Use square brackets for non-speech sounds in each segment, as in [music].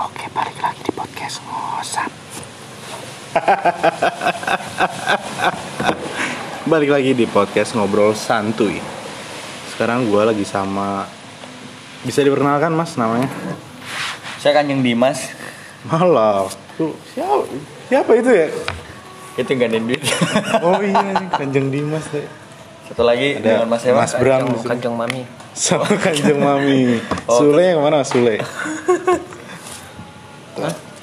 Oke, balik lagi di podcast ngosap. [laughs] balik lagi di podcast ngobrol santuy. Sekarang gue lagi sama bisa diperkenalkan mas namanya? Saya Kanjeng Dimas. Malah, tuh siapa, siapa itu ya? Itu ada duit. [laughs] Oh iya, Kanjeng Dimas deh. Satu lagi Ada dengan Mas Ewa. Mas Bram. Kanjeng Mami. sama Kanjeng Mami. Oh, Sule yang mana Sule? [laughs]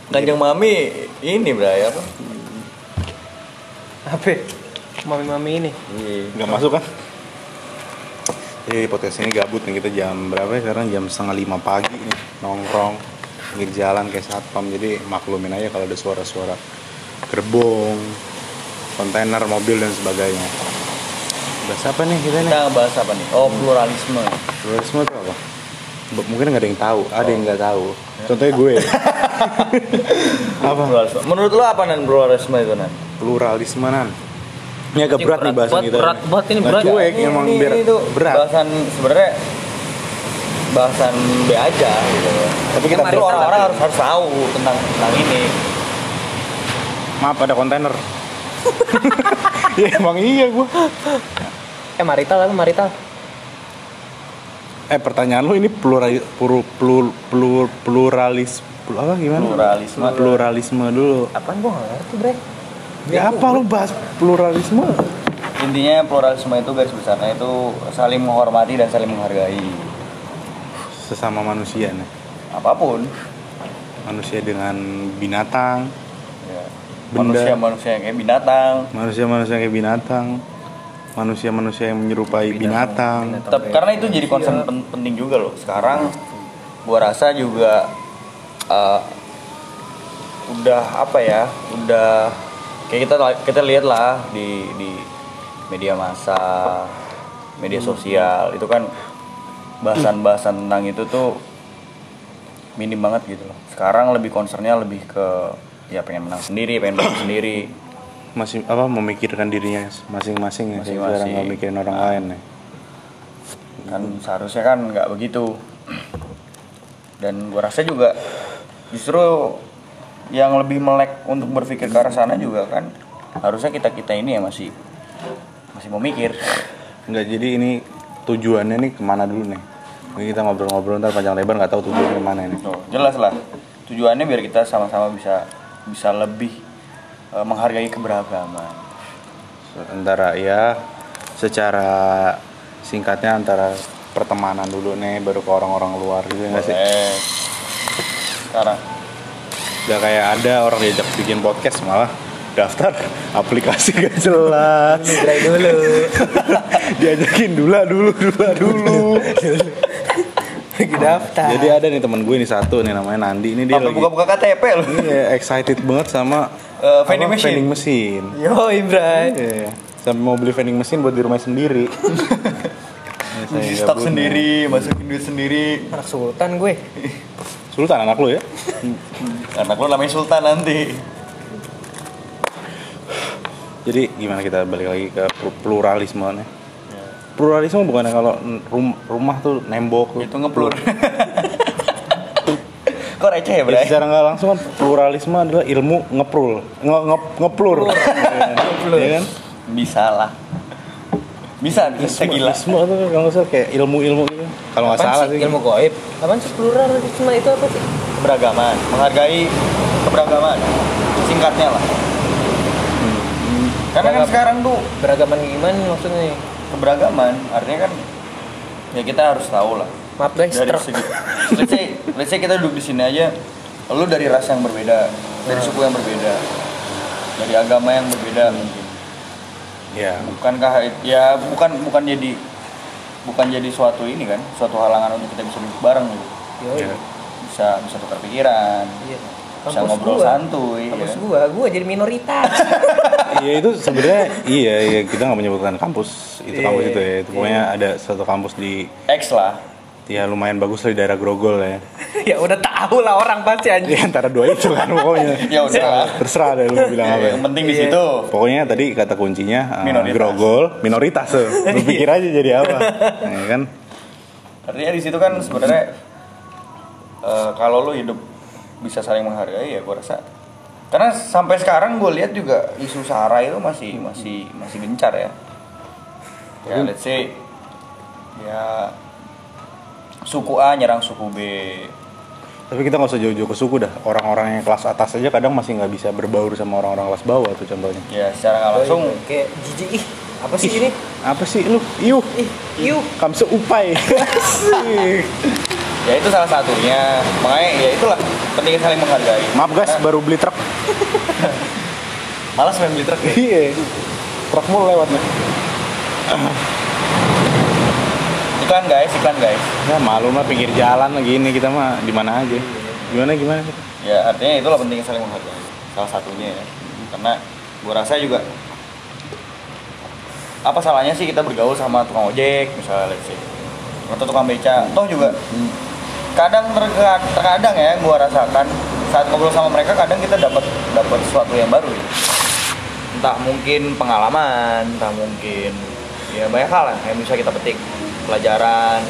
Kanjeng Mami ini bray apa? Apa? Mami-mami ini. Iya. Nggak masuk kan? Jadi di podcast ini gabut nih kita jam berapa ya sekarang jam setengah lima pagi nih nongkrong pinggir jalan kayak satpam jadi maklumin aja kalau ada suara-suara gerbong, kontainer, mobil dan sebagainya. Bahas apa nih kita nih? Kita bahas apa nih? Oh pluralisme. Pluralisme itu apa? Mungkin nggak ada yang tahu, ada yang nggak tahu. Contohnya gue. [laughs] apa? Pluralisme. Menurut lo apa nan pluralisme itu nan? Pluralisme nan. Ini agak Ini berat, nih berat bahasan kita. berat banget ini, Nggak berat. cuek, Ini- emang ini- biar itu berat. Bahasan sebenarnya bahasan B aja gitu. Tapi kita Tapi orang-orang harus harus tahu tentang tentang ini. Maaf ada kontainer. [laughs] ya emang iya gua. Eh Marital apa Marital? Eh pertanyaan lu ini plural plur, plur, plur, pluralis plur- apa gimana? Pluralisme. Pluralisme dulu. Apaan gua nggak ngerti bre. Ya apa lu bahas pluralisme? Intinya pluralisme itu garis besarnya itu saling menghormati dan saling menghargai Sesama manusia nih. apa pun. Manusia dengan binatang, Ya. Benda. Manusia-manusia yang kayak binatang. manusia-manusia kayak binatang, manusia-manusia yang menyerupai binatang. Tetap karena itu jadi concern pen- penting juga loh. Sekarang gua rasa juga uh, udah apa ya? Udah kayak kita kita lihat lah di di media massa, media sosial itu kan bahasan-bahasan tentang itu tuh minim banget gitu loh. Sekarang lebih concernnya lebih ke ya pengen menang sendiri, pengen menang sendiri. Masih apa memikirkan dirinya masing-masing ya, sekarang nggak mikirin orang lain ya. kan seharusnya kan nggak begitu dan gua rasa juga justru yang lebih melek untuk berpikir ke arah sana juga kan harusnya kita kita ini ya masih masih mau mikir Enggak, jadi ini tujuannya nih ke mana dulu nih? Ini kita ngobrol-ngobrol ntar panjang lebar nggak tahu tujuannya ke mana ini. Tuh, jelas lah tujuannya biar kita sama-sama bisa bisa lebih eh, menghargai keberagaman Antara ya secara singkatnya antara pertemanan dulu nih baru ke orang-orang luar gitu nggak sih? Sekarang Udah kayak ada orang diajak bikin podcast malah daftar [laughs] aplikasi gak jelas. Dulu. [laughs] Diajakin dulu dulu dulu [laughs] dulu. Lagi daftar. Jadi ada nih teman gue nih satu nih namanya Nandi ini dia lagi buka-buka KTP loh Iya, excited banget sama Eh, vending apa, machine. vending machine. Yo Ibran. Iya. Sampai mau beli vending machine buat di rumah sendiri. Ya, Isi nggak stok sendiri masukin duit sendiri Anak sultan gue. Sultan anak lu ya? [laughs] anak lo namanya Sultan nanti Jadi gimana kita balik lagi ke pl- pluralisme nih? Pluralisme bukannya kalau rum- rumah tuh nembok tuh. itu ngeplur [laughs] kok receh ya Ya, bray secara nggak langsung kan pluralisme adalah ilmu ngeprul, nge, nge- ngeplur. Iya. Iya kan? bisa lah bisa bisa gila Isme itu kalau nggak salah kayak ilmu-ilmu gitu. Kalau nggak salah sih. Ilmu goib. Apaan sih pluralisme itu apa sih? keberagaman menghargai keberagaman singkatnya lah karena kan sekarang tuh Beragaman gimana maksudnya nih? Keberagaman artinya kan ya kita harus tahu lah Maaf guys, dari truk. segi let's say, let's say kita duduk di sini aja lu dari ras yang berbeda dari suku yang berbeda dari agama yang berbeda mungkin Ya. bukankah ya bukan bukan jadi bukan jadi suatu ini kan suatu halangan untuk kita bisa duduk bareng gitu Ya. bisa bisa tukar pikiran Iya. Bisa ngobrol santuy Kampus ya. gua, gua jadi minoritas. [laughs] Iya itu sebenarnya iya iya kita nggak menyebutkan kampus itu Iya, kampus itu ya. Itu iya. pokoknya ada suatu kampus di X lah ya lumayan bagus lah di daerah Grogol ya. [laughs] ya udah tahu lah orang pasti Di anjing. antara dua itu kan pokoknya. [laughs] ya udah lah Terserah deh lu bilang apa. ya. yang penting di Iya. situ Pokoknya tadi kata kuncinya uh, Minoritas. Grogol minoritas tuh. Lu pikir aja jadi apa? Ya kan? artinya di situ kan sebenarnya eh, kalau lu hidup bisa saling menghargai ya gue rasa karena sampai sekarang gue lihat juga isu sara itu masih masih masih gencar ya ya let's say ya suku A nyerang suku B Tapi kita nggak usah jauh-jauh ke suku dah. Orang-orang yang kelas atas aja kadang masih nggak bisa berbaur sama orang-orang kelas bawah tuh contohnya. ya secara nggak langsung kayak jijik ih apa sih ini Apa sih lu? Iuh, ih yuk kamse upai. [laughs] Ya itu salah satunya makanya ya itulah pentingnya saling menghargai Maaf guys, Karena baru beli truk. [laughs] malas main beli truk ya Iya. Truk mulu lewat nih. [clears throat] iklan guys iklan guys Ya malu mah pinggir jalan lagi ini kita mah di mana aja. Gimana gimana? ya artinya itulah pentingnya saling menghargai salah satunya ya karena gua rasa juga apa salahnya sih kita bergaul sama tukang ojek misalnya say atau tukang beca toh juga kadang terkadang, terkadang ya gua rasakan saat ngobrol sama mereka kadang kita dapat dapat sesuatu yang baru gitu. entah mungkin pengalaman entah mungkin ya banyak hal lah yang bisa kita petik pelajaran.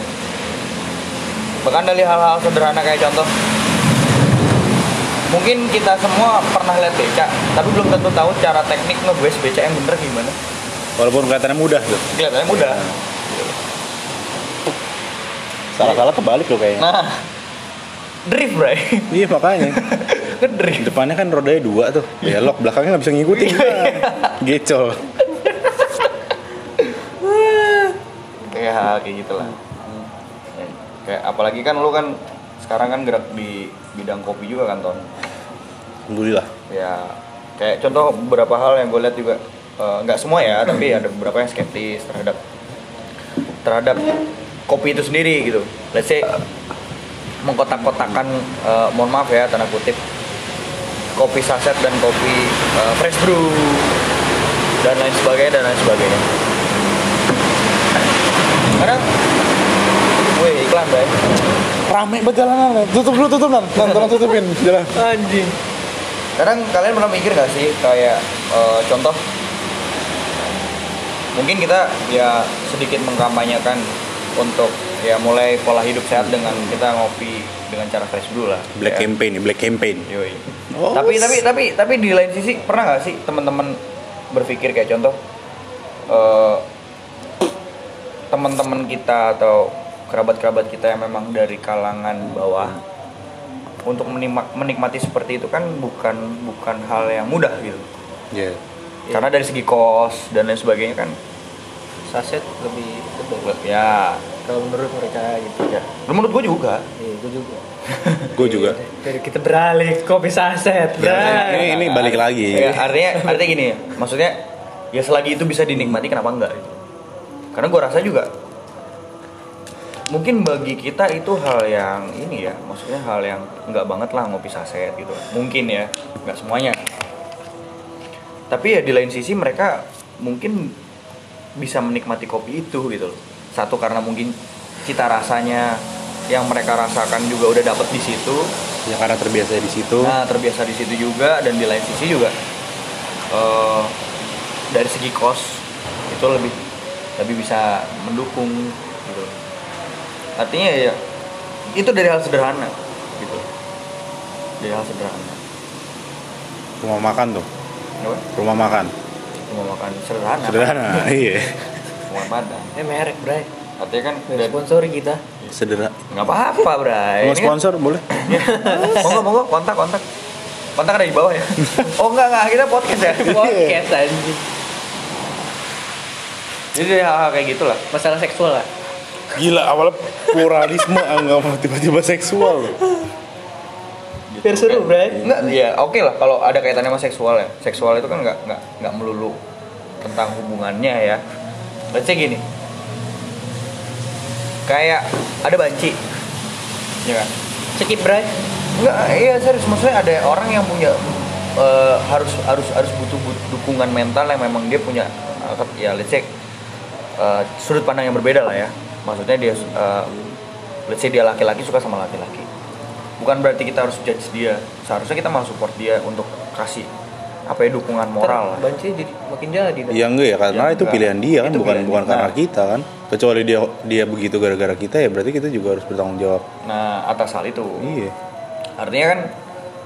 Bahkan dari hal-hal sederhana kayak contoh. Mungkin kita semua pernah lihat beca tapi belum tentu tahu cara teknik nge beca yang bener gimana. Walaupun kelihatannya mudah tuh. kelihatannya mudah Salah-salah kebalik loh kayaknya. nah drift bray Iya makanya. [laughs] ngedrift Depannya kan rodanya dua tuh. Belok, belakangnya nggak bisa ngikutin. Gecol. kayak hal kayak gitulah Ya, kayak apalagi kan lu kan sekarang kan gerak di bidang kopi juga kan ton Alhamdulillah. ya kayak contoh beberapa hal yang gue lihat juga eh, nggak semua ya tapi ada beberapa yang skeptis terhadap terhadap kopi itu sendiri gitu let's say mengkotak-kotakan eh, mohon maaf ya tanda kutip kopi saset dan kopi eh, fresh brew dan lain sebagainya dan lain sebagainya karena wih iklan baik Rame berjalanan. Tutup dulu, tutup nan. Nan, tolong tutupin jalan. anjing Kadang kalian pernah mikir gak sih kayak eh, contoh mungkin kita ya sedikit mengkampanyekan untuk ya mulai pola hidup sehat dengan kita ngopi dengan cara fresh dulu lah. Black ya. campaign nih, black campaign. Yoi. Oh, tapi tapi tapi tapi di lain sisi pernah nggak sih teman-teman berpikir kayak contoh eh, teman-teman kita atau kerabat-kerabat kita yang memang dari kalangan bawah untuk menikma- menikmati seperti itu kan bukan bukan hal yang mudah gitu Iya. karena dari segi kos dan lain sebagainya kan saset lebih tebal. Ya. Kalau menurut mereka gitu. Ya. Menurut gue juga. Iya gue juga. [laughs] Gue juga. dari kita beralih kopi saset. Ya, ini, ini balik lagi. Ya, artinya artinya gini ya maksudnya ya selagi itu bisa dinikmati kenapa enggak gitu. karena gue rasa juga mungkin bagi kita itu hal yang ini ya maksudnya hal yang enggak banget lah ngopi saset gitu. Mungkin ya nggak semuanya. Tapi ya di lain sisi mereka mungkin bisa menikmati kopi itu gitu loh satu karena mungkin cita rasanya yang mereka rasakan juga udah dapet di situ Ya karena terbiasa di situ. Nah terbiasa di situ juga dan di lain sisi juga eh, dari segi kos itu lebih lebih bisa mendukung gitu. Artinya ya itu dari hal sederhana gitu. Dari hal sederhana. Rumah makan tuh. Apa? Rumah makan. Cuma makan sederhana. Sederhana. [laughs] Iya. Cuma padang. eh merek bray Artinya kan dari- sponsori kita Sederhana. nggak apa-apa, Bray. Mau kan- sponsor boleh? [laughs] monggo monggo kontak kontak. Kontak ada di bawah ya. [laughs] Oh enggak enggak kita podcast ya. podcast anjing Jadi hal-hal kayak gitulah. masalah seksual lah Gila awalnya pluralisme nggak mau tiba-tiba seksual. Biar seru bray Enggak, ya oke lah kalau ada kaitannya sama seksual ya. Seksual itu kan nggak nggak nggak melulu tentang hubungannya ya. Say gini. Kayak ada banci. Ya kan? skip bray Enggak, iya serius maksudnya ada orang yang punya eh, harus harus harus butuh but- dukungan mental yang memang dia punya eh, ya let's say eh, sudut pandang yang berbeda lah ya. Maksudnya dia eh, let's say dia laki-laki suka sama laki-laki. Bukan berarti kita harus judge dia. Seharusnya kita malah support dia untuk kasih apa ya dukungan moral lah. banci jadi makin jadi. Iya enggak ya karena Ya, itu enggak. pilihan dia kan Itu bukan bukan dia. karena kita kan. Kecuali dia dia begitu gara-gara kita ya berarti kita juga harus bertanggung jawab. Nah, atas hal itu. Iya. Artinya kan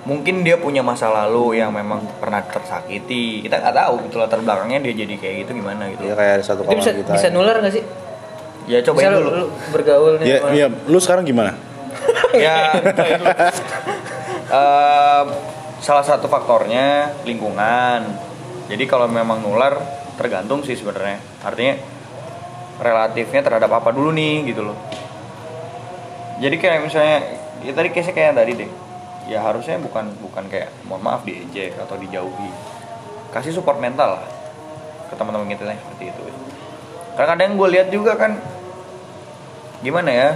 mungkin dia punya masa lalu yang memang pernah tersakiti kita nggak tahu gitu latar belakangnya dia jadi kayak gitu gimana gitu ya kayak ada satu kawan bisa kita bisa nular nggak sih? ya cobain Misal dulu lu bergaul nih ya, ya lu sekarang gimana [laughs] ya em, salah satu faktornya lingkungan. Jadi kalau memang nular tergantung sih sebenarnya. Artinya relatifnya terhadap apa dulu nih gitu loh. Jadi kayak misalnya ya tadi case kayak tadi deh. Ya harusnya bukan bukan kayak mohon maaf diejek atau dijauhi. Kasih support mental lah ke teman-teman kita yang seperti itu. Karena kadang gue lihat juga kan gimana ya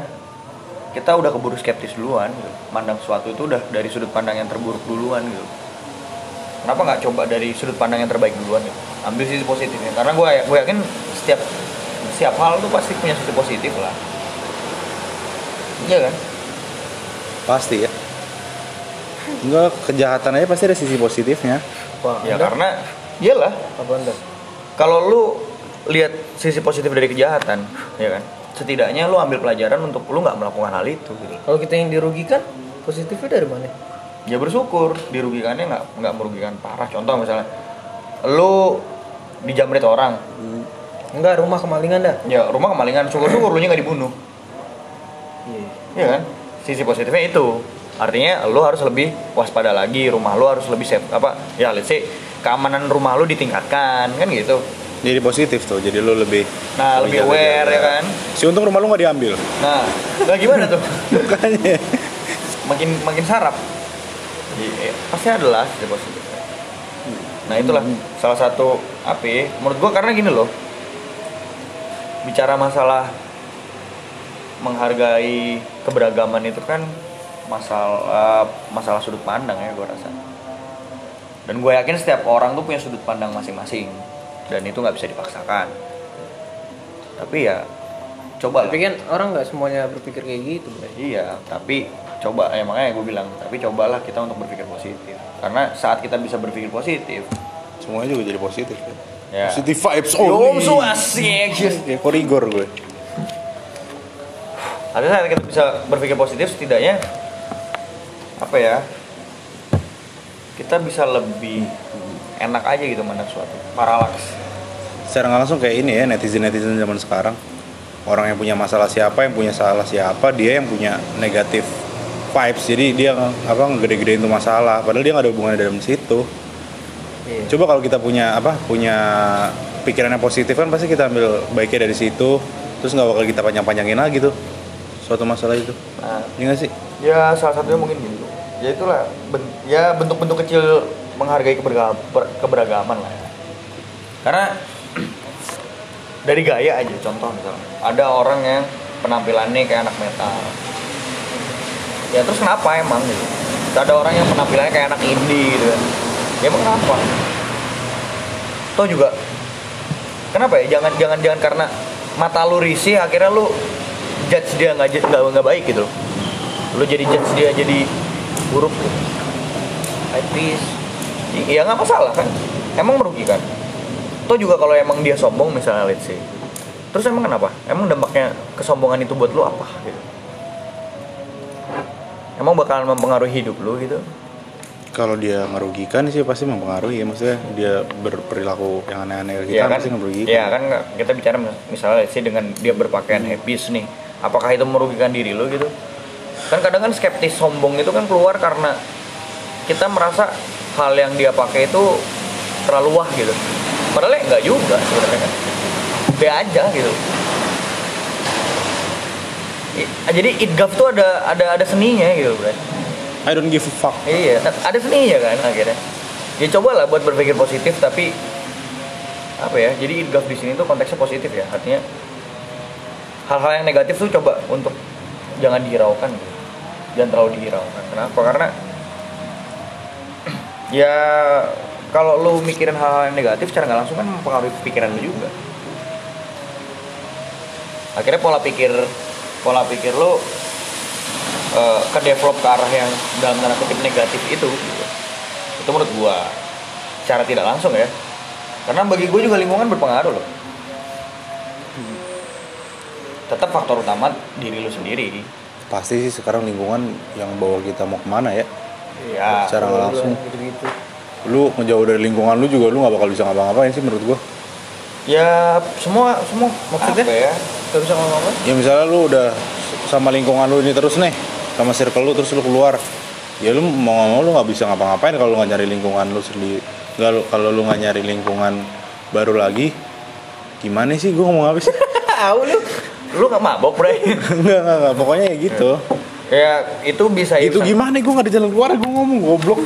kita udah keburu skeptis duluan gitu. mandang sesuatu itu udah dari sudut pandang yang terburuk duluan gitu. Kenapa nggak coba dari sudut pandang yang terbaik duluan gitu? Ambil sisi positifnya. Karena gue gue yakin setiap setiap hal tuh pasti punya sisi positif lah. Iya kan? Pasti ya. Enggak kejahatan aja pasti ada sisi positifnya. Wah, ya Anda? karena iyalah. Apa anda? kalau lu lihat sisi positif dari kejahatan ya kan setidaknya lu ambil pelajaran untuk lu nggak melakukan hal itu gitu Kalau kita yang dirugikan, positifnya dari mana? ya bersyukur dirugikannya nggak nggak merugikan parah contoh misalnya lu dijamret orang Enggak, rumah kemalingan dah. ya rumah kemalingan syukur-syukur lu nya nggak dibunuh Iya. Iya kan? Sisi positifnya itu. Artinya lu harus lebih waspada lagi, rumah lu harus lebih safe apa? Ya let's say keamanan rumah lu ditingkatkan kan gitu. Jadi positif tuh jadi lu lebih Nah, lebih aware ya kan. si untung rumah lu nggak diambil Nah, nah gimana tuh? [laughs] makanya Makin makin sarap. Iya, pasti adalah sisi positifnya. Nah, itulah salah satu apa ya, menurut gua karena gini loh. Bicara masalah menghargai keberagaman itu kan masalah masalah sudut pandang ya gue rasa dan gue yakin setiap orang tuh punya sudut pandang masing-masing dan itu nggak bisa dipaksakan tapi ya coba Tapi kan orang nggak semuanya berpikir kayak gitu, Bray. iya tapi coba ya makanya gue bilang tapi cobalah kita untuk berpikir positif karena saat kita bisa berpikir positif semuanya juga jadi positif ya. Ya. positive vibes Yo, only so asik. [laughs] ya korigor gue Ada saat kita bisa berpikir positif setidaknya apa ya? Kita bisa lebih enak aja gitu mandang suatu. Paralaks. secara nggak langsung kayak ini ya netizen netizen zaman sekarang orang yang punya masalah siapa yang punya salah siapa dia yang punya negatif vibes jadi dia apa ngegede-gedein itu masalah padahal dia nggak ada hubungannya dalam situ Iya. coba kalau kita punya apa punya pikiran yang positif kan pasti kita ambil baiknya dari situ terus nggak bakal kita panjang-panjangin lagi tuh suatu masalah itu Nah, ini nggak sih ya salah satunya mungkin gitu. Ya itulah ben- ya bentuk-bentuk kecil menghargai keberagaman lah ya. Karena [clears throat] dari gaya aja contoh misalnya ada orang yang penampilannya kayak anak metal ya terus kenapa emang gitu ada orang yang penampilannya kayak anak indie gitu kan ya emang kenapa toh juga kenapa ya jangan jangan jangan karena mata lu risih akhirnya lu judge dia nggak nggak nggak baik gitu loh. lu jadi judge dia jadi buruk gitu. High priest. Iya nggak masalah kan emang merugikan Toh juga kalau emang dia sombong misalnya let's say Terus emang kenapa? Emang dampaknya kesombongan itu buat lu apa gitu? Emang bakalan mempengaruhi hidup lu gitu? kalau dia merugikan sih pasti mempengaruhi maksudnya dia berperilaku yang aneh-aneh kita Iya kan? pasti merugikan Iya kan kita bicara mis- misalnya let's say dengan dia berpakaian habis nih Apakah itu merugikan diri lu gitu? Kan kadang kan skeptis sombong itu kan keluar karena kita merasa hal yang dia pakai itu terlalu wah gitu. Padahal ya enggak juga sebenarnya kan. Aja gitu. Jadi itgaf tuh ada ada ada seninya gitu bro I don't give a fuck. Iya ada seninya kan akhirnya. Ya cobalah buat berpikir positif tapi apa ya jadi itgaf di sini tuh konteksnya positif ya. Artinya hal-hal yang negatif tuh coba untuk jangan dihiraukan gitu. jangan terlalu dihiraukan. Kenapa? Karena ya kalau lu mikirin hal-hal yang negatif secara nggak langsung kan mempengaruhi pikiran lu juga. Akhirnya pola pikir pola pikir lu eh, ke develop ke arah yang dalam tanda kutip negatif itu gitu. itu menurut gua. Secara tidak langsung ya. Karena bagi gue juga lingkungan berpengaruh loh. Tetap faktor utama diri lu sendiri. Pasti sih sekarang lingkungan yang bawa kita mau ke mana ya Iya. secara nggak langsung. Gitu-gitu. Lu ngejauh dari lingkungan lu juga lu nggak bakal bisa ngapa-ngapain sih menurut gua. Ya semua semua Maksudnya? apa ya? gak bisa ngomong ya misalnya lu udah sama lingkungan lu ini terus nih sama circle lu terus lu keluar. Ya lu mau nggak mau lu nggak bisa ngapa-ngapain kalau lu nggak nyari lingkungan lu sendiri. Nggak lu kalau lu nggak nyari lingkungan baru lagi gimana sih gua ngomong apa sih? [laughs] Lu. Lu gak mabok, enggak [laughs] enggak enggak pokoknya ya gitu ya itu bisa itu bisa- gimana gua nggak ada jalan keluar gua ngomong goblok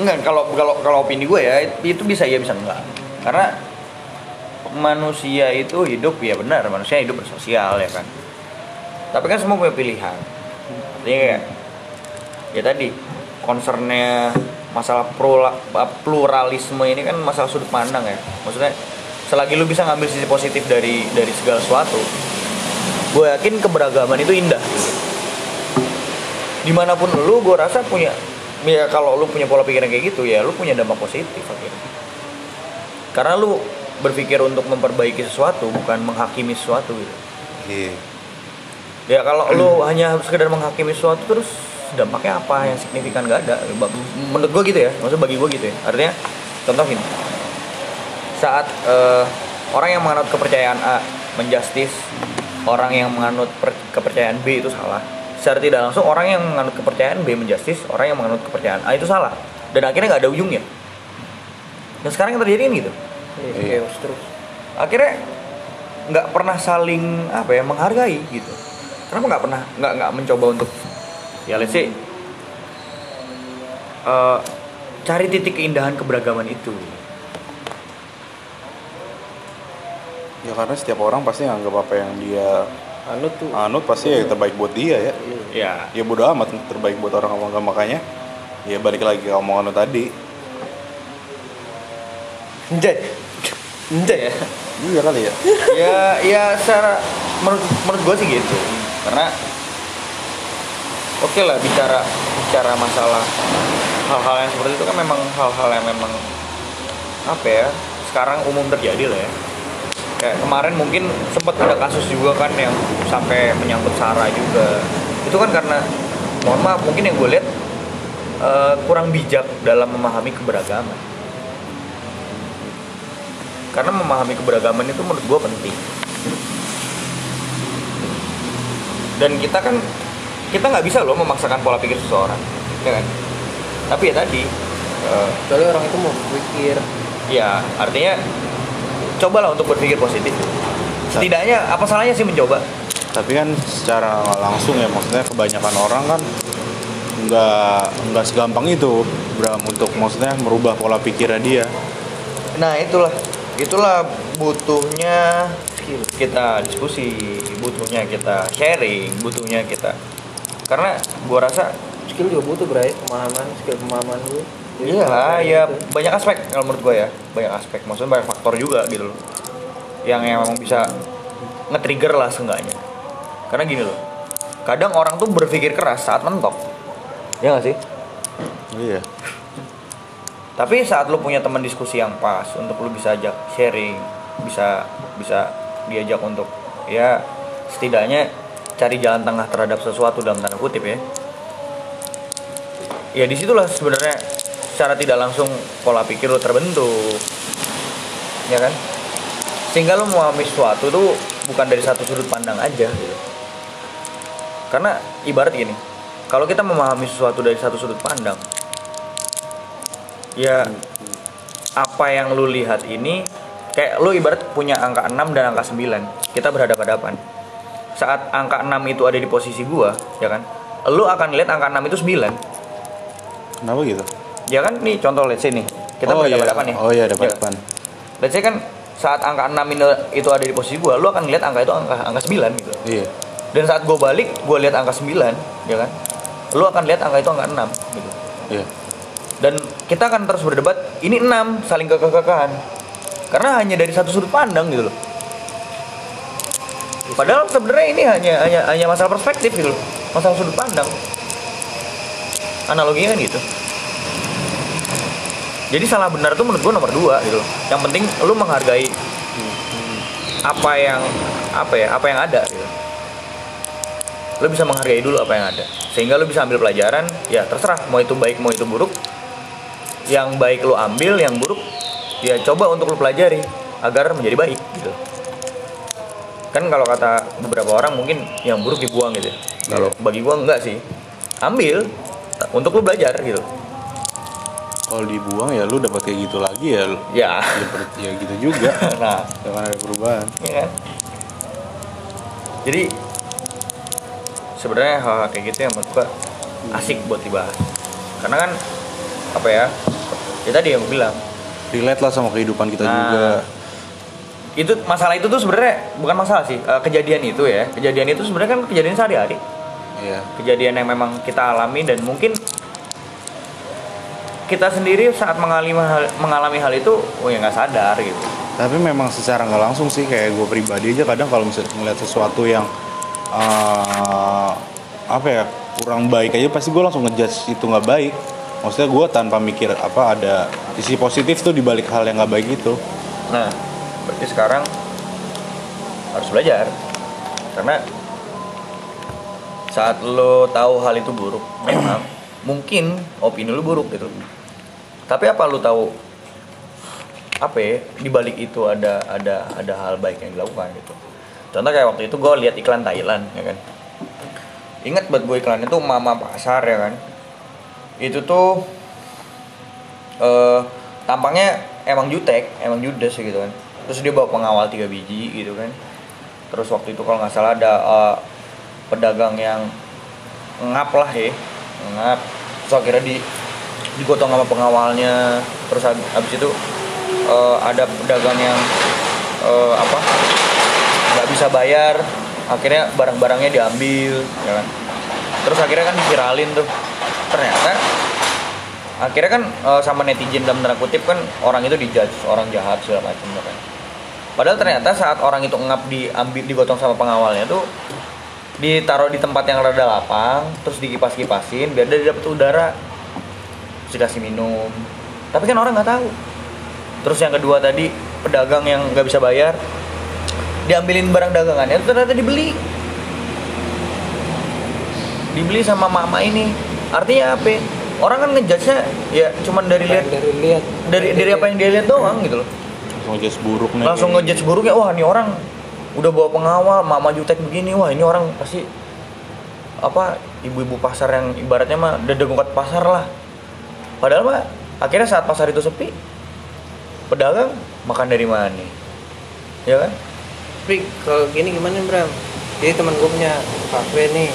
Enggak, kalau kalau kalau opini gue ya itu bisa ya bisa enggak. Karena manusia itu hidup ya benar, manusia hidup bersosial ya kan. Tapi kan semua punya pilihan. Artinya kayak ya tadi concernnya masalah pluralisme ini kan masalah sudut pandang ya. Maksudnya selagi lu bisa ngambil sisi positif dari dari segala sesuatu, gue yakin keberagaman itu indah. Di mana pun lu, gue rasa punya ya kalau lu punya pola pikir yang kayak gitu ya lu punya dampak positif akhirnya karena lu berpikir untuk memperbaiki sesuatu bukan menghakimi sesuatu gitu. Iya. Ya kalau lu hanya sekedar menghakimi sesuatu terus dampaknya apa? Yang signifikan gak ada. Menurut gua gitu ya maksud bagi gua gitu ya. Artinya contoh gini. Saat eh, orang yang menganut kepercayaan A menjustis orang yang menganut per- kepercayaan B itu salah secara tidak langsung orang yang menganut kepercayaan B menjustis orang yang menganut kepercayaan. A itu salah. Dan akhirnya nggak ada ujungnya. Dan sekarang yang terjadi kan gitu. Iya, Iya. chaos terus. Akhirnya nggak pernah saling apa ya menghargai gitu. Kenapa nggak pernah nggak nggak mencoba untuk ya let's say eh, cari titik keindahan keberagaman itu? Ya karena setiap orang pasti nganggap apa yang dia anu tuh. Anut pasti ya terbaik buat dia ya. Ya ya bodo amat terbaik buat orang ngomong makanya ya balik lagi ke omongan tadi. Njay Njay ya iya kali ya. Ya ya secara menurut menurut gue sih gitu. Karena oke lah bicara bicara masalah hal-hal yang seperti itu kan memang hal-hal yang memang apa ya sekarang umum terjadi lah ya kayak kemarin mungkin sempat ada kasus juga kan yang sampai menyangkut sara juga. Itu kan karena mohon maaf mungkin yang gue lihat eh, kurang bijak dalam memahami keberagaman. Karena memahami keberagaman itu menurut gue penting. Dan kita kan kita nggak bisa loh memaksakan pola pikir seseorang ya kan? Tapi ya tadi eh, Soalnya orang itu mau berpikir ya artinya cobalah untuk berpikir positif. Setidaknya apa salahnya sih mencoba? Tapi kan secara langsung ya maksudnya kebanyakan orang kan nggak nggak segampang itu Bram untuk maksudnya merubah pola pikirnya dia. Nah itulah. Itulah butuhnya kita diskusi butuhnya kita sharing butuhnya kita. Karena gua rasa skill juga butuh bray. Pemahaman skill pemahaman Jadi Iya, pemahaman ya banyak aspek kalau menurut gue ya, banyak aspek. Maksudnya banyak faktor juga gitu loh, yang emang bisa nge-trigger lah seenggaknya. Karena gini loh, kadang orang tuh berpikir keras saat mentok, ya nggak sih? iya Tapi saat lu punya teman diskusi yang pas, untuk lu bisa ajak sharing, bisa bisa diajak untuk ya setidaknya cari jalan tengah terhadap sesuatu dalam tanda kutip ya. Ya di situlah sebenarnya secara tidak langsung pola pikir lu terbentuk, ya kan? Sehingga lu memahami sesuatu tuh bukan dari satu sudut pandang aja gitu. Karena ibarat gini, kalau kita memahami sesuatu dari satu sudut pandang, ya apa yang lu lihat ini kayak lu ibarat punya angka 6 dan angka 9 kita berhadapan-hadapan saat angka 6 itu ada di posisi gua ya kan lu akan lihat angka 6 itu 9 kenapa gitu? Ya kan nih contoh let's say nih kita oh, iya. berhadapan-hadapan nih? Oh iya Ya. depan let's say kan saat angka 6 ini itu ada di posisi gua lu akan lihat angka itu angka angka 9 gitu. Iya. Dan saat gua balik gua lihat angka 9 ya kan? Lu akan lihat angka itu angka 6 gitu. Iya. Dan kita akan terus berdebat ini enam saling kekekakan karena hanya dari satu sudut pandang gitu loh. Padahal sebenarnya ini hanya hanya hanya masalah perspektif gitu loh. Masalah sudut pandang analoginya kan gitu. Jadi salah benar itu menurut gua nomor dua gitu. Loh yang penting lu menghargai apa yang apa ya apa yang ada gitu. Lo bisa menghargai dulu apa yang ada. Sehingga lo bisa ambil pelajaran ya terserah mau itu baik mau itu buruk. Yang baik lo ambil yang buruk ya coba untuk lo pelajari agar menjadi baik gitu. Kan kalau kata beberapa orang mungkin yang buruk dibuang gitu ya. kalau bagi gua enggak sih. Ambil untuk lo belajar gitu kalau dibuang ya lu dapat kayak gitu lagi ya lu- ya ya, ber- ya gitu juga [laughs] nah jangan ada perubahan Iya kan? Jadi sebenarnya hal, kayak gitu yang menurut gua asik buat dibahas. Karena kan apa ya? Ya tadi yang gue bilang, relate lah sama kehidupan kita Nah. juga itu masalah itu tuh sebenarnya bukan masalah sih. Eh, kejadian itu ya, kejadian itu sebenarnya kan kejadian sehari-hari. Iya. Kejadian yang memang kita alami dan mungkin kita sendiri saat mengalami hal, mengalami hal itu, oh ya nggak sadar gitu. tapi memang secara nggak langsung sih kayak gue pribadi aja kadang kalau misalnya ngeliat sesuatu yang eh, apa ya kurang baik aja pasti gue langsung ngejudge itu nggak baik maksudnya gue tanpa mikir apa ada sisi positif tuh di balik hal yang nggak baik itu Nah, berarti sekarang harus belajar. Karena saat lo tahu hal itu buruk, memang mungkin opini lo buruk gitu. Tapi apa lo tahu apa ya, di balik itu ada ada ada hal baik yang dilakukan gitu. Contoh kayak waktu itu gue lihat iklan Thailand ya kan. Ingat buat gue iklan itu Mama Pasar ya kan. Itu tuh eh tampangnya emang jutek, emang judes gitu kan. Terus dia bawa pengawal tiga biji gitu kan. Terus waktu itu kalau nggak salah ada eh, pedagang yang ngap lah ya, ngap. Terus akhirnya di digotong sama pengawalnya. Terus hab- habis itu eh, ada pedagang yang eh, apa nggak bisa bayar. Akhirnya barang-barangnya diambil, ya kan. Terus akhirnya kan viralin tuh. Ternyata akhirnya kan eh, sama netizen dalam tanda kutip kan orang itu dijudge orang jahat segala macam ya kan. Padahal ternyata saat orang itu ngap diambil digotong sama pengawalnya tuh ditaruh di tempat yang rada lapang, terus dikipas-kipasin biar dia dapat udara, terus dikasih minum. Tapi kan orang nggak tahu. Terus yang kedua tadi pedagang yang nggak bisa bayar diambilin barang dagangannya itu ternyata dibeli. Dibeli sama mama ini. Artinya apa? Orang kan ngejudge-nya ya cuman dari lihat dari lihat. dari dari apa yang dia lihat doang gitu loh. Langsung ngejudge buruk nih langsung ngejudge buruknya wah ini orang udah bawa pengawal mama jutek begini wah ini orang pasti apa ibu-ibu pasar yang ibaratnya mah dedegukat pasar lah. Padahal mah akhirnya saat pasar itu sepi pedagang makan dari mana? Nih ya kan? Tapi kalau gini gimana Bram? Jadi teman gue punya kafe nih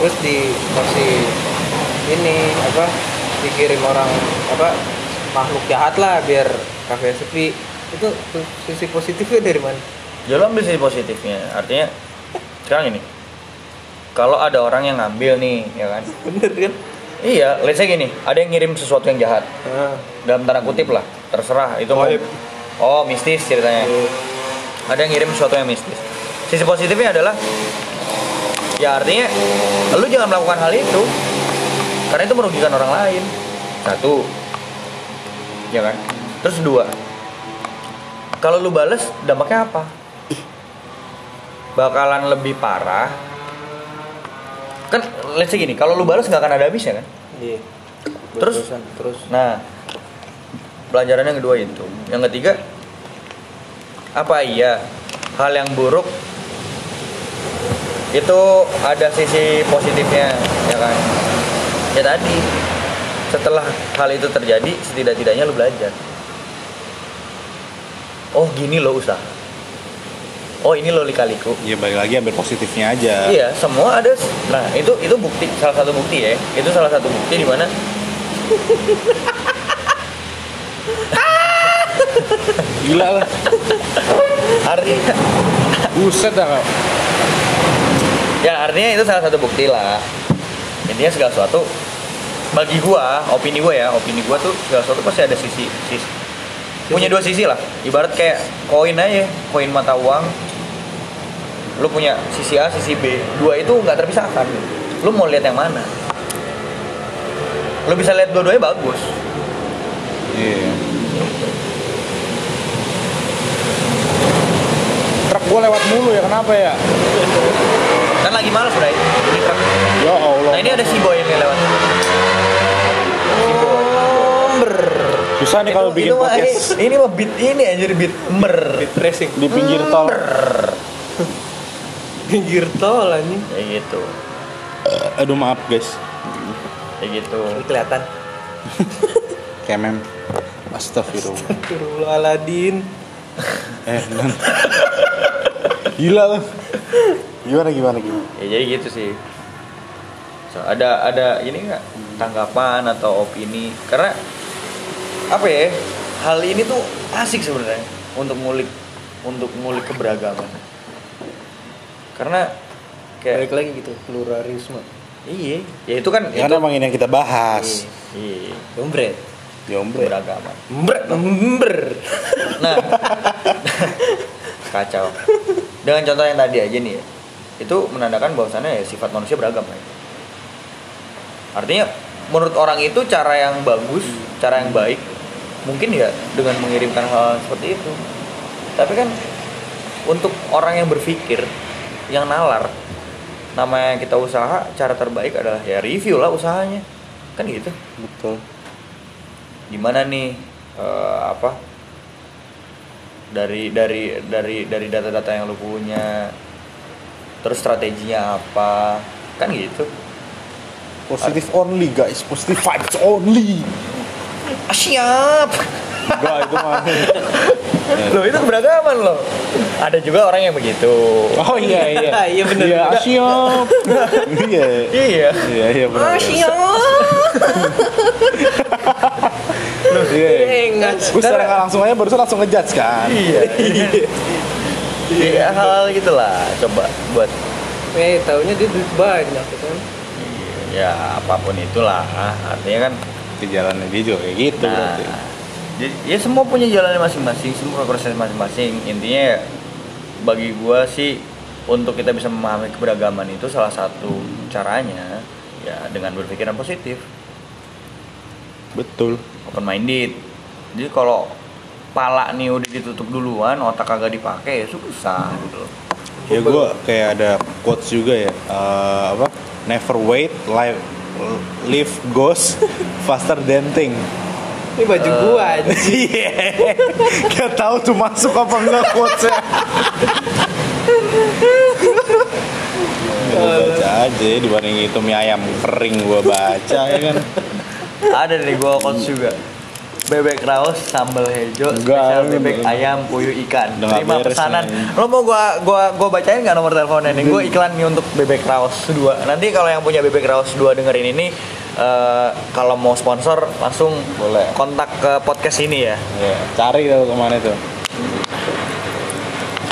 terus dikasih ini apa dikirim orang apa makhluk jahat lah biar kafe sepi. Itu sisi positifnya dari mana Ya lo ambil sisi positifnya artinya sekarang ini kalau ada orang yang ngambil nih ya kan? Bener kan? Iya let's say gini ada yang ngirim sesuatu yang jahat. Nah, dalam tanda kutip lah terserah itu mau oh mistis ceritanya. Ada yang ngirim sesuatu yang mistis. Sisi positifnya adalah ya artinya lu jangan melakukan hal itu karena itu merugikan orang lain. Satu. Ya kan? Terus dua. Kalau lu bales dampaknya apa bakalan lebih parah kan let's say gini kalau lu bales nggak akan ada habisnya kan iya Terus? Terus Nah, pelajaran yang kedua itu. Yang ketiga, apa iya hal yang buruk itu ada sisi positifnya, ya kan? Ya tadi, setelah hal itu terjadi, setidak-tidaknya lu belajar. Oh gini loh usaha. Oh ini lo lika-liku. ya balik lagi ambil positifnya aja Iya, semua ada. Nah, itu itu bukti salah satu bukti ya. Itu salah satu bukti di mana gila lah artinya buset dah ya artinya itu salah satu bukti lah. Intinya segala sesuatu bagi gua, opini gua ya, opini gua tuh segala sesuatu pasti ada sisi sisi punya dua sisi lah. Ibarat kayak koin aja, koin mata uang. Lu punya sisi A, sisi B. Dua itu nggak terpisahkan. Lu mau lihat yang mana? Lu bisa lihat dua-duanya bagus. iya truk gua lewat mulu ya kenapa ya kan lagi males bray ini truk. Ya Allah. nah ini ada si boy yang lewat Ber. Susah nih kalau bikin podcast ini, ini mah beat ini anjir beat mer Racing. di pinggir tol. Pinggir tol anjing. kayak gitu Aduh maaf guys. kayak gitu Ini kelihatan. [laughs] Kemem. Astagfirullah. Astagfirullahaladzim. Eh, Nan. Gila lu. Gimana gimana gimana? ya jadi gitu sih So, ada ada ini nggak tanggapan atau opini karena apa ya hal ini tuh asik sebenarnya untuk ngulik untuk ngulik keberagaman karena kayak Balik lagi gitu, pluralisme. iya ya itu kan Ya itu kan emang ini yang kita bahas. iya Dombret. Jombre. keberagaman Ber, ber. nah [laughs] kacau dengan contoh yang tadi aja nih ya itu menandakan bahwasannya ya sifat manusia beragam ya. artinya menurut orang itu cara yang bagus cara yang baik mungkin ya dengan mengirimkan hal seperti itu tapi kan untuk orang yang berpikir yang nalar. Namanya kita usaha cara terbaik adalah ya review lah usahanya. Kan gitu. Betul. gimana nih eh, apa? Dari dari dari dari data-data yang lu punya. Terus strateginya apa? Kan gitu. Positif only guys, positive vibes only. ah, siap Enggak itu mah. lo itu keberagaman lo ada juga orang yang begitu Oh iya iya. [laughs] Iya, bener. Iya, siap. Iya. iya Iya iya benar. Ah, siap. Iya. Enggak. Gue secara nggak langsung aja barusan langsung ngejudge kan. iya iya hal-hal gitulah coba buat Eh, taunya dia duit banyak gitu kan. ya apa pun itulah artinya kan Di jalannya dia juga kayak gitu Nah, berarti. Jadi ya semua punya jalannya masing-masing, semua proses masing-masing. Intinya ya, bagi gua sih untuk kita bisa memahami keberagaman itu salah satu caranya ya dengan berpikiran positif, Betul. open minded. Jadi kalau pala nih udah ditutup duluan, otak kagak dipakai ya susah gitu loh. Ya gue kayak ada quotes juga ya. eh, apa? Never wait, life live goes [laughs] faster than think. Ini baju gua aja. [laughs] Iya. Gak tahu tuh masuk apa enggak quotesnya. Gue baca aja dibanding itu mie ayam kering gue baca ya kan. Ada dari gua coach juga. Bebek raus, sambal hijau, Enggak, spesial bebek enggak. ayam, puyuh ikan. Udah nggak Terima beres pesanan. nih. Lo mau gua gua gua bacain nggak nomor teleponnya nih? Gua iklan nih untuk bebek raus 2. Nanti kalau yang punya bebek raus 2 dengerin ini eh, kalau mau sponsor langsung Boleh. kontak ke podcast ini ya. Ya, cari tuh ke mana tuh.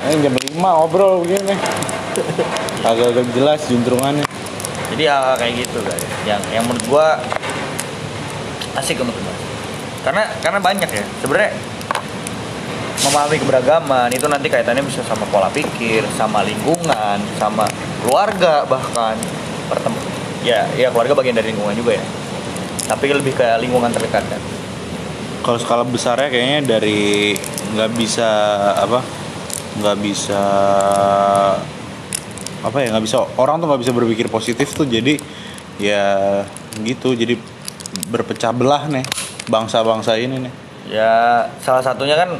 Ini jam 5 ngobrol begini. Agak-agak [laughs] jelas juntrungannya. Jadi hal kayak gitu guys. Yang yang menurut gua asik untuk dibahas. Karena karena banyak ya. Sebenarnya memahami keberagaman itu nanti kaitannya bisa sama pola pikir, sama lingkungan, sama keluarga bahkan pertem ya ya keluarga bagian dari lingkungan juga ya. Tapi lebih ke lingkungan terdekat kan. Kalau skala besarnya kayaknya dari nggak bisa apa nggak bisa apa ya nggak bisa orang tuh nggak bisa berpikir positif tuh jadi ya gitu jadi berpecah belah nih bangsa-bangsa ini nih. Ya salah satunya kan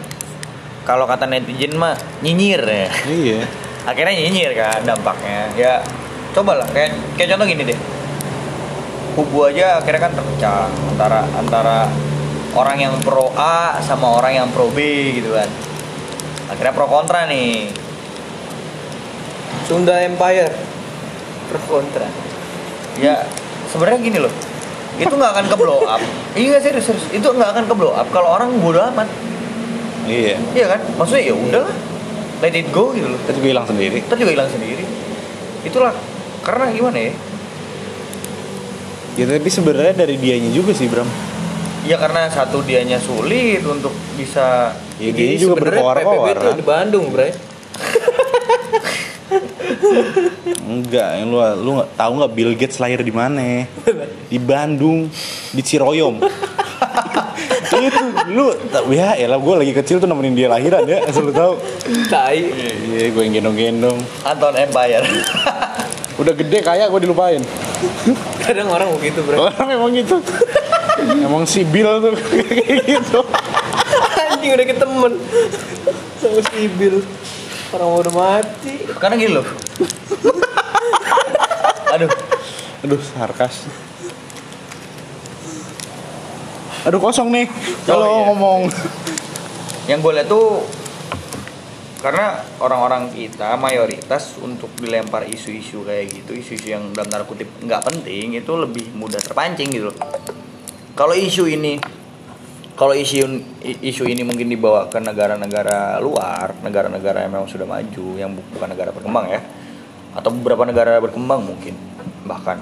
kalau kata netizen mah nyinyir ya. iya. Akhirnya nyinyir kan dampaknya. Ya cobalah. Kayak kayak contoh gini deh. Kubu aja akhirnya kan terpecah antara antara orang yang pro A sama orang yang pro B gitu kan. Akhirnya pro kontra nih. Sunda Empire. Pro kontra. ya sebenarnya gini loh itu nggak akan ke blow up. Iya serius serius. Itu nggak akan ke blow up kalau orang bodoh amat. Iya. Iya kan? Maksudnya ya udah let it go gitu loh. Juga hilang sendiri. Kita juga hilang sendiri. Itulah karena gimana ya? Ya tapi sebenarnya dari dianya juga sih Bram. Ya karena satu dianya sulit untuk bisa ya dia juga sebenarnya berkoar-koar tuh kan di Bandung, Bre. [laughs] enggak yang lu lu nggak tahu nggak Bill Gates lahir di mana di Bandung di Ciroyom [laughs] itu lu ya ya lah gue lagi kecil tuh nemenin dia lahiran ya asal lu tahu Tai. iya gue yang gendong-gendong Anton Empire. [laughs] Udah gede kaya gue dilupain. kadang orang begitu bro Orang emang gitu. [laughs] emang si Bill tuh kayak gitu. anjing udah ketemen sama si Bill orang udah mati Karena gini loh. Aduh, Aduh, sarkas. Aduh kosong nih kalau iya. ngomong. yang gue lihat tuh karena orang-orang kita mayoritas untuk dilempar isu-isu kayak gitu, isu-isu yang dalam tanda kutip nggak penting itu lebih mudah terpancing gitu loh. Kalau isu ini kalau isu isu ini mungkin dibawa ke negara-negara luar, negara-negara yang memang sudah maju, yang bu- bukan negara berkembang ya, atau beberapa negara berkembang mungkin bahkan.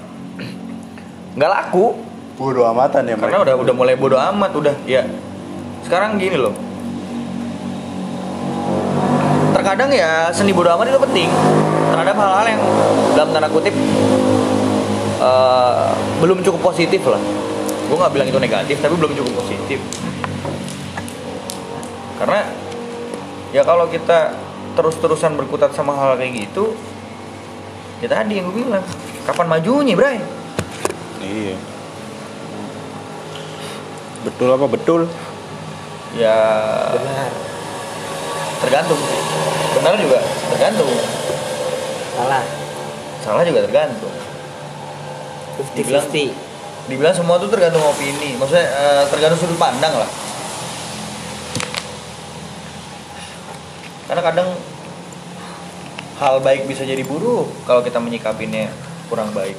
Nggak laku. Bodoh amatan ya karena udah udah mulai bodo amat udah ya. Sekarang gini loh. Terkadang ya seni bodo amat itu penting terhadap hal-hal yang dalam tanda kutip eh, belum cukup positif lah gue nggak bilang itu negatif tapi belum cukup positif. Karena ya kalau kita terus-terusan berkutat sama hal kayak gitu ya tadi yang gue bilang kapan majunya bray? Iya. Betul apa betul? ya benar. tergantung. Sih. benar juga tergantung. Salah. Salah juga tergantung. 50-50 dibilang semua tuh tergantung opini maksudnya eh, tergantung sudut pandang lah karena kadang hal baik bisa jadi buruk kalau kita menyikapinya kurang baik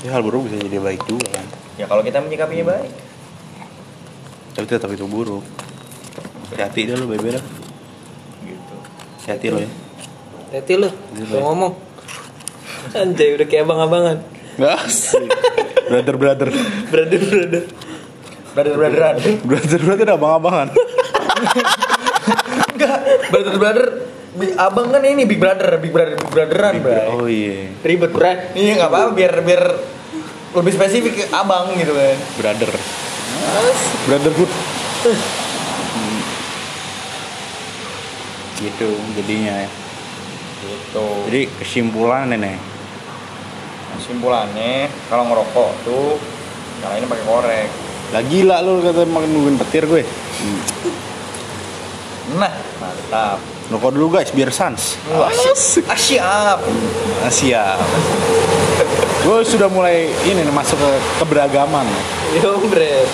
Ya hal buruk bisa jadi baik juga kan. ya kalau kita menyikapinya baik Tapi tetap itu buruk. Hati-hati dah lu bebe dah. gitu Hati-hati lo ya. Hati lu, Gitu lu ya. ngomong Anjay udah kayak abang-abangan Enggak [laughs] Brother brother. Brother brother brother brotheran Brother brother abang-abangan. enggak brother brother Bi- abang kan ini big brother big brother big brotheran bray Oh iya. Ribet bray Iya nggak apa-apa biar biar lebih spesifik ke abang gitu kan. Brother. Brotherhood. Gitu jadinya ya. Gitu. Jadi kesimpulan nih Kesimpulannya kalau ngerokok tuh kalau ini pakai korek. Lah gila lu kata makan nungguin petir gue. Nah, mantap. Rokok dulu guys biar sans. Siap. Ah, siap. gue sudah mulai ini nih masuk ke keberagaman. Yo bre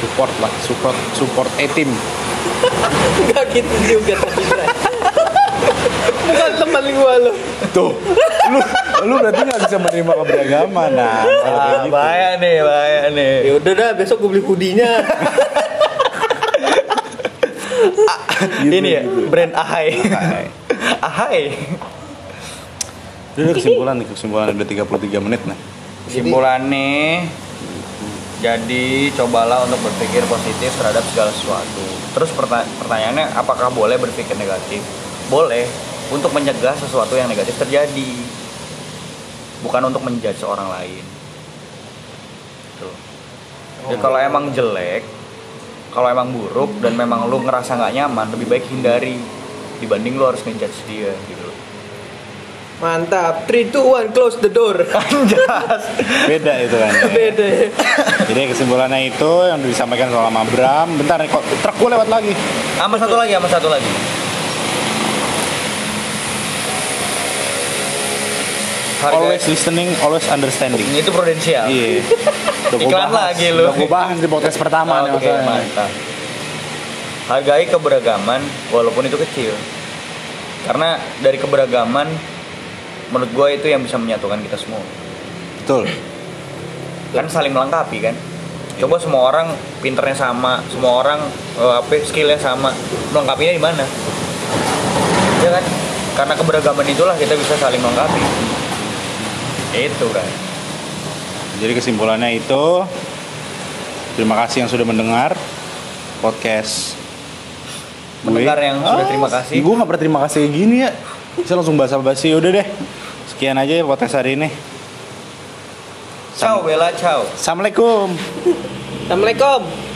Support lah, support support team. Gak gitu juga tadi bray Bukan teman gua lu Tuh, lu lu berarti nggak bisa menerima keberagaman nah. Ah, gitu. bahaya nih, bahaya nih. Ya udah dah besok gua beli hoodie-nya [laughs] Gitu, ini ya, gitu. brand Ahai. Ahai. [laughs] Udah kesimpulan nih, kesimpulan udah 33 menit nah. Kesimpulannya jadi cobalah untuk berpikir positif terhadap segala sesuatu. Terus perta- pertanyaannya apakah boleh berpikir negatif? Boleh untuk mencegah sesuatu yang negatif terjadi. Bukan untuk menjudge orang lain. Tuh. Jadi kalau emang jelek, kalau emang buruk dan memang lu ngerasa nggak nyaman, lebih baik hindari dibanding lu harus ngejudge dia gitu. loh. Mantap 3, 2, 1 close the door [laughs] Anjas. Beda itu kan. ya. [laughs] Beda ya. Jadi kesimpulannya itu yang disampaikan sama Bram. Bentar nih kok truk gue lewat lagi. Sama satu lagi, sama satu lagi. Harga Always listening, always understanding. ini itu prudensial. Iya. [laughs] Iklan bahas. lagi lu. Udah gue bahas di podcast pertama nih Oke, masalahnya. mantap. Hargai keberagaman walaupun itu kecil. Karena dari keberagaman menurut gue itu yang bisa menyatukan kita semua. Betul. Kan saling melengkapi kan. Coba semua orang pinternya sama, semua orang eh, apa skillnya sama, melengkapinya di mana? Ya kan? Karena keberagaman itulah kita bisa saling melengkapi. Itu kan. Jadi kesimpulannya itu terima kasih yang sudah mendengar podcast Mendengar yang sudah terima kasih. Gue gak pernah terima kasih kayak gini ya. Bisa langsung basa-basi udah deh. Sekian aja ya podcast hari ini. Ciao Bella, ciao. Assalamualaikum. Assalamualaikum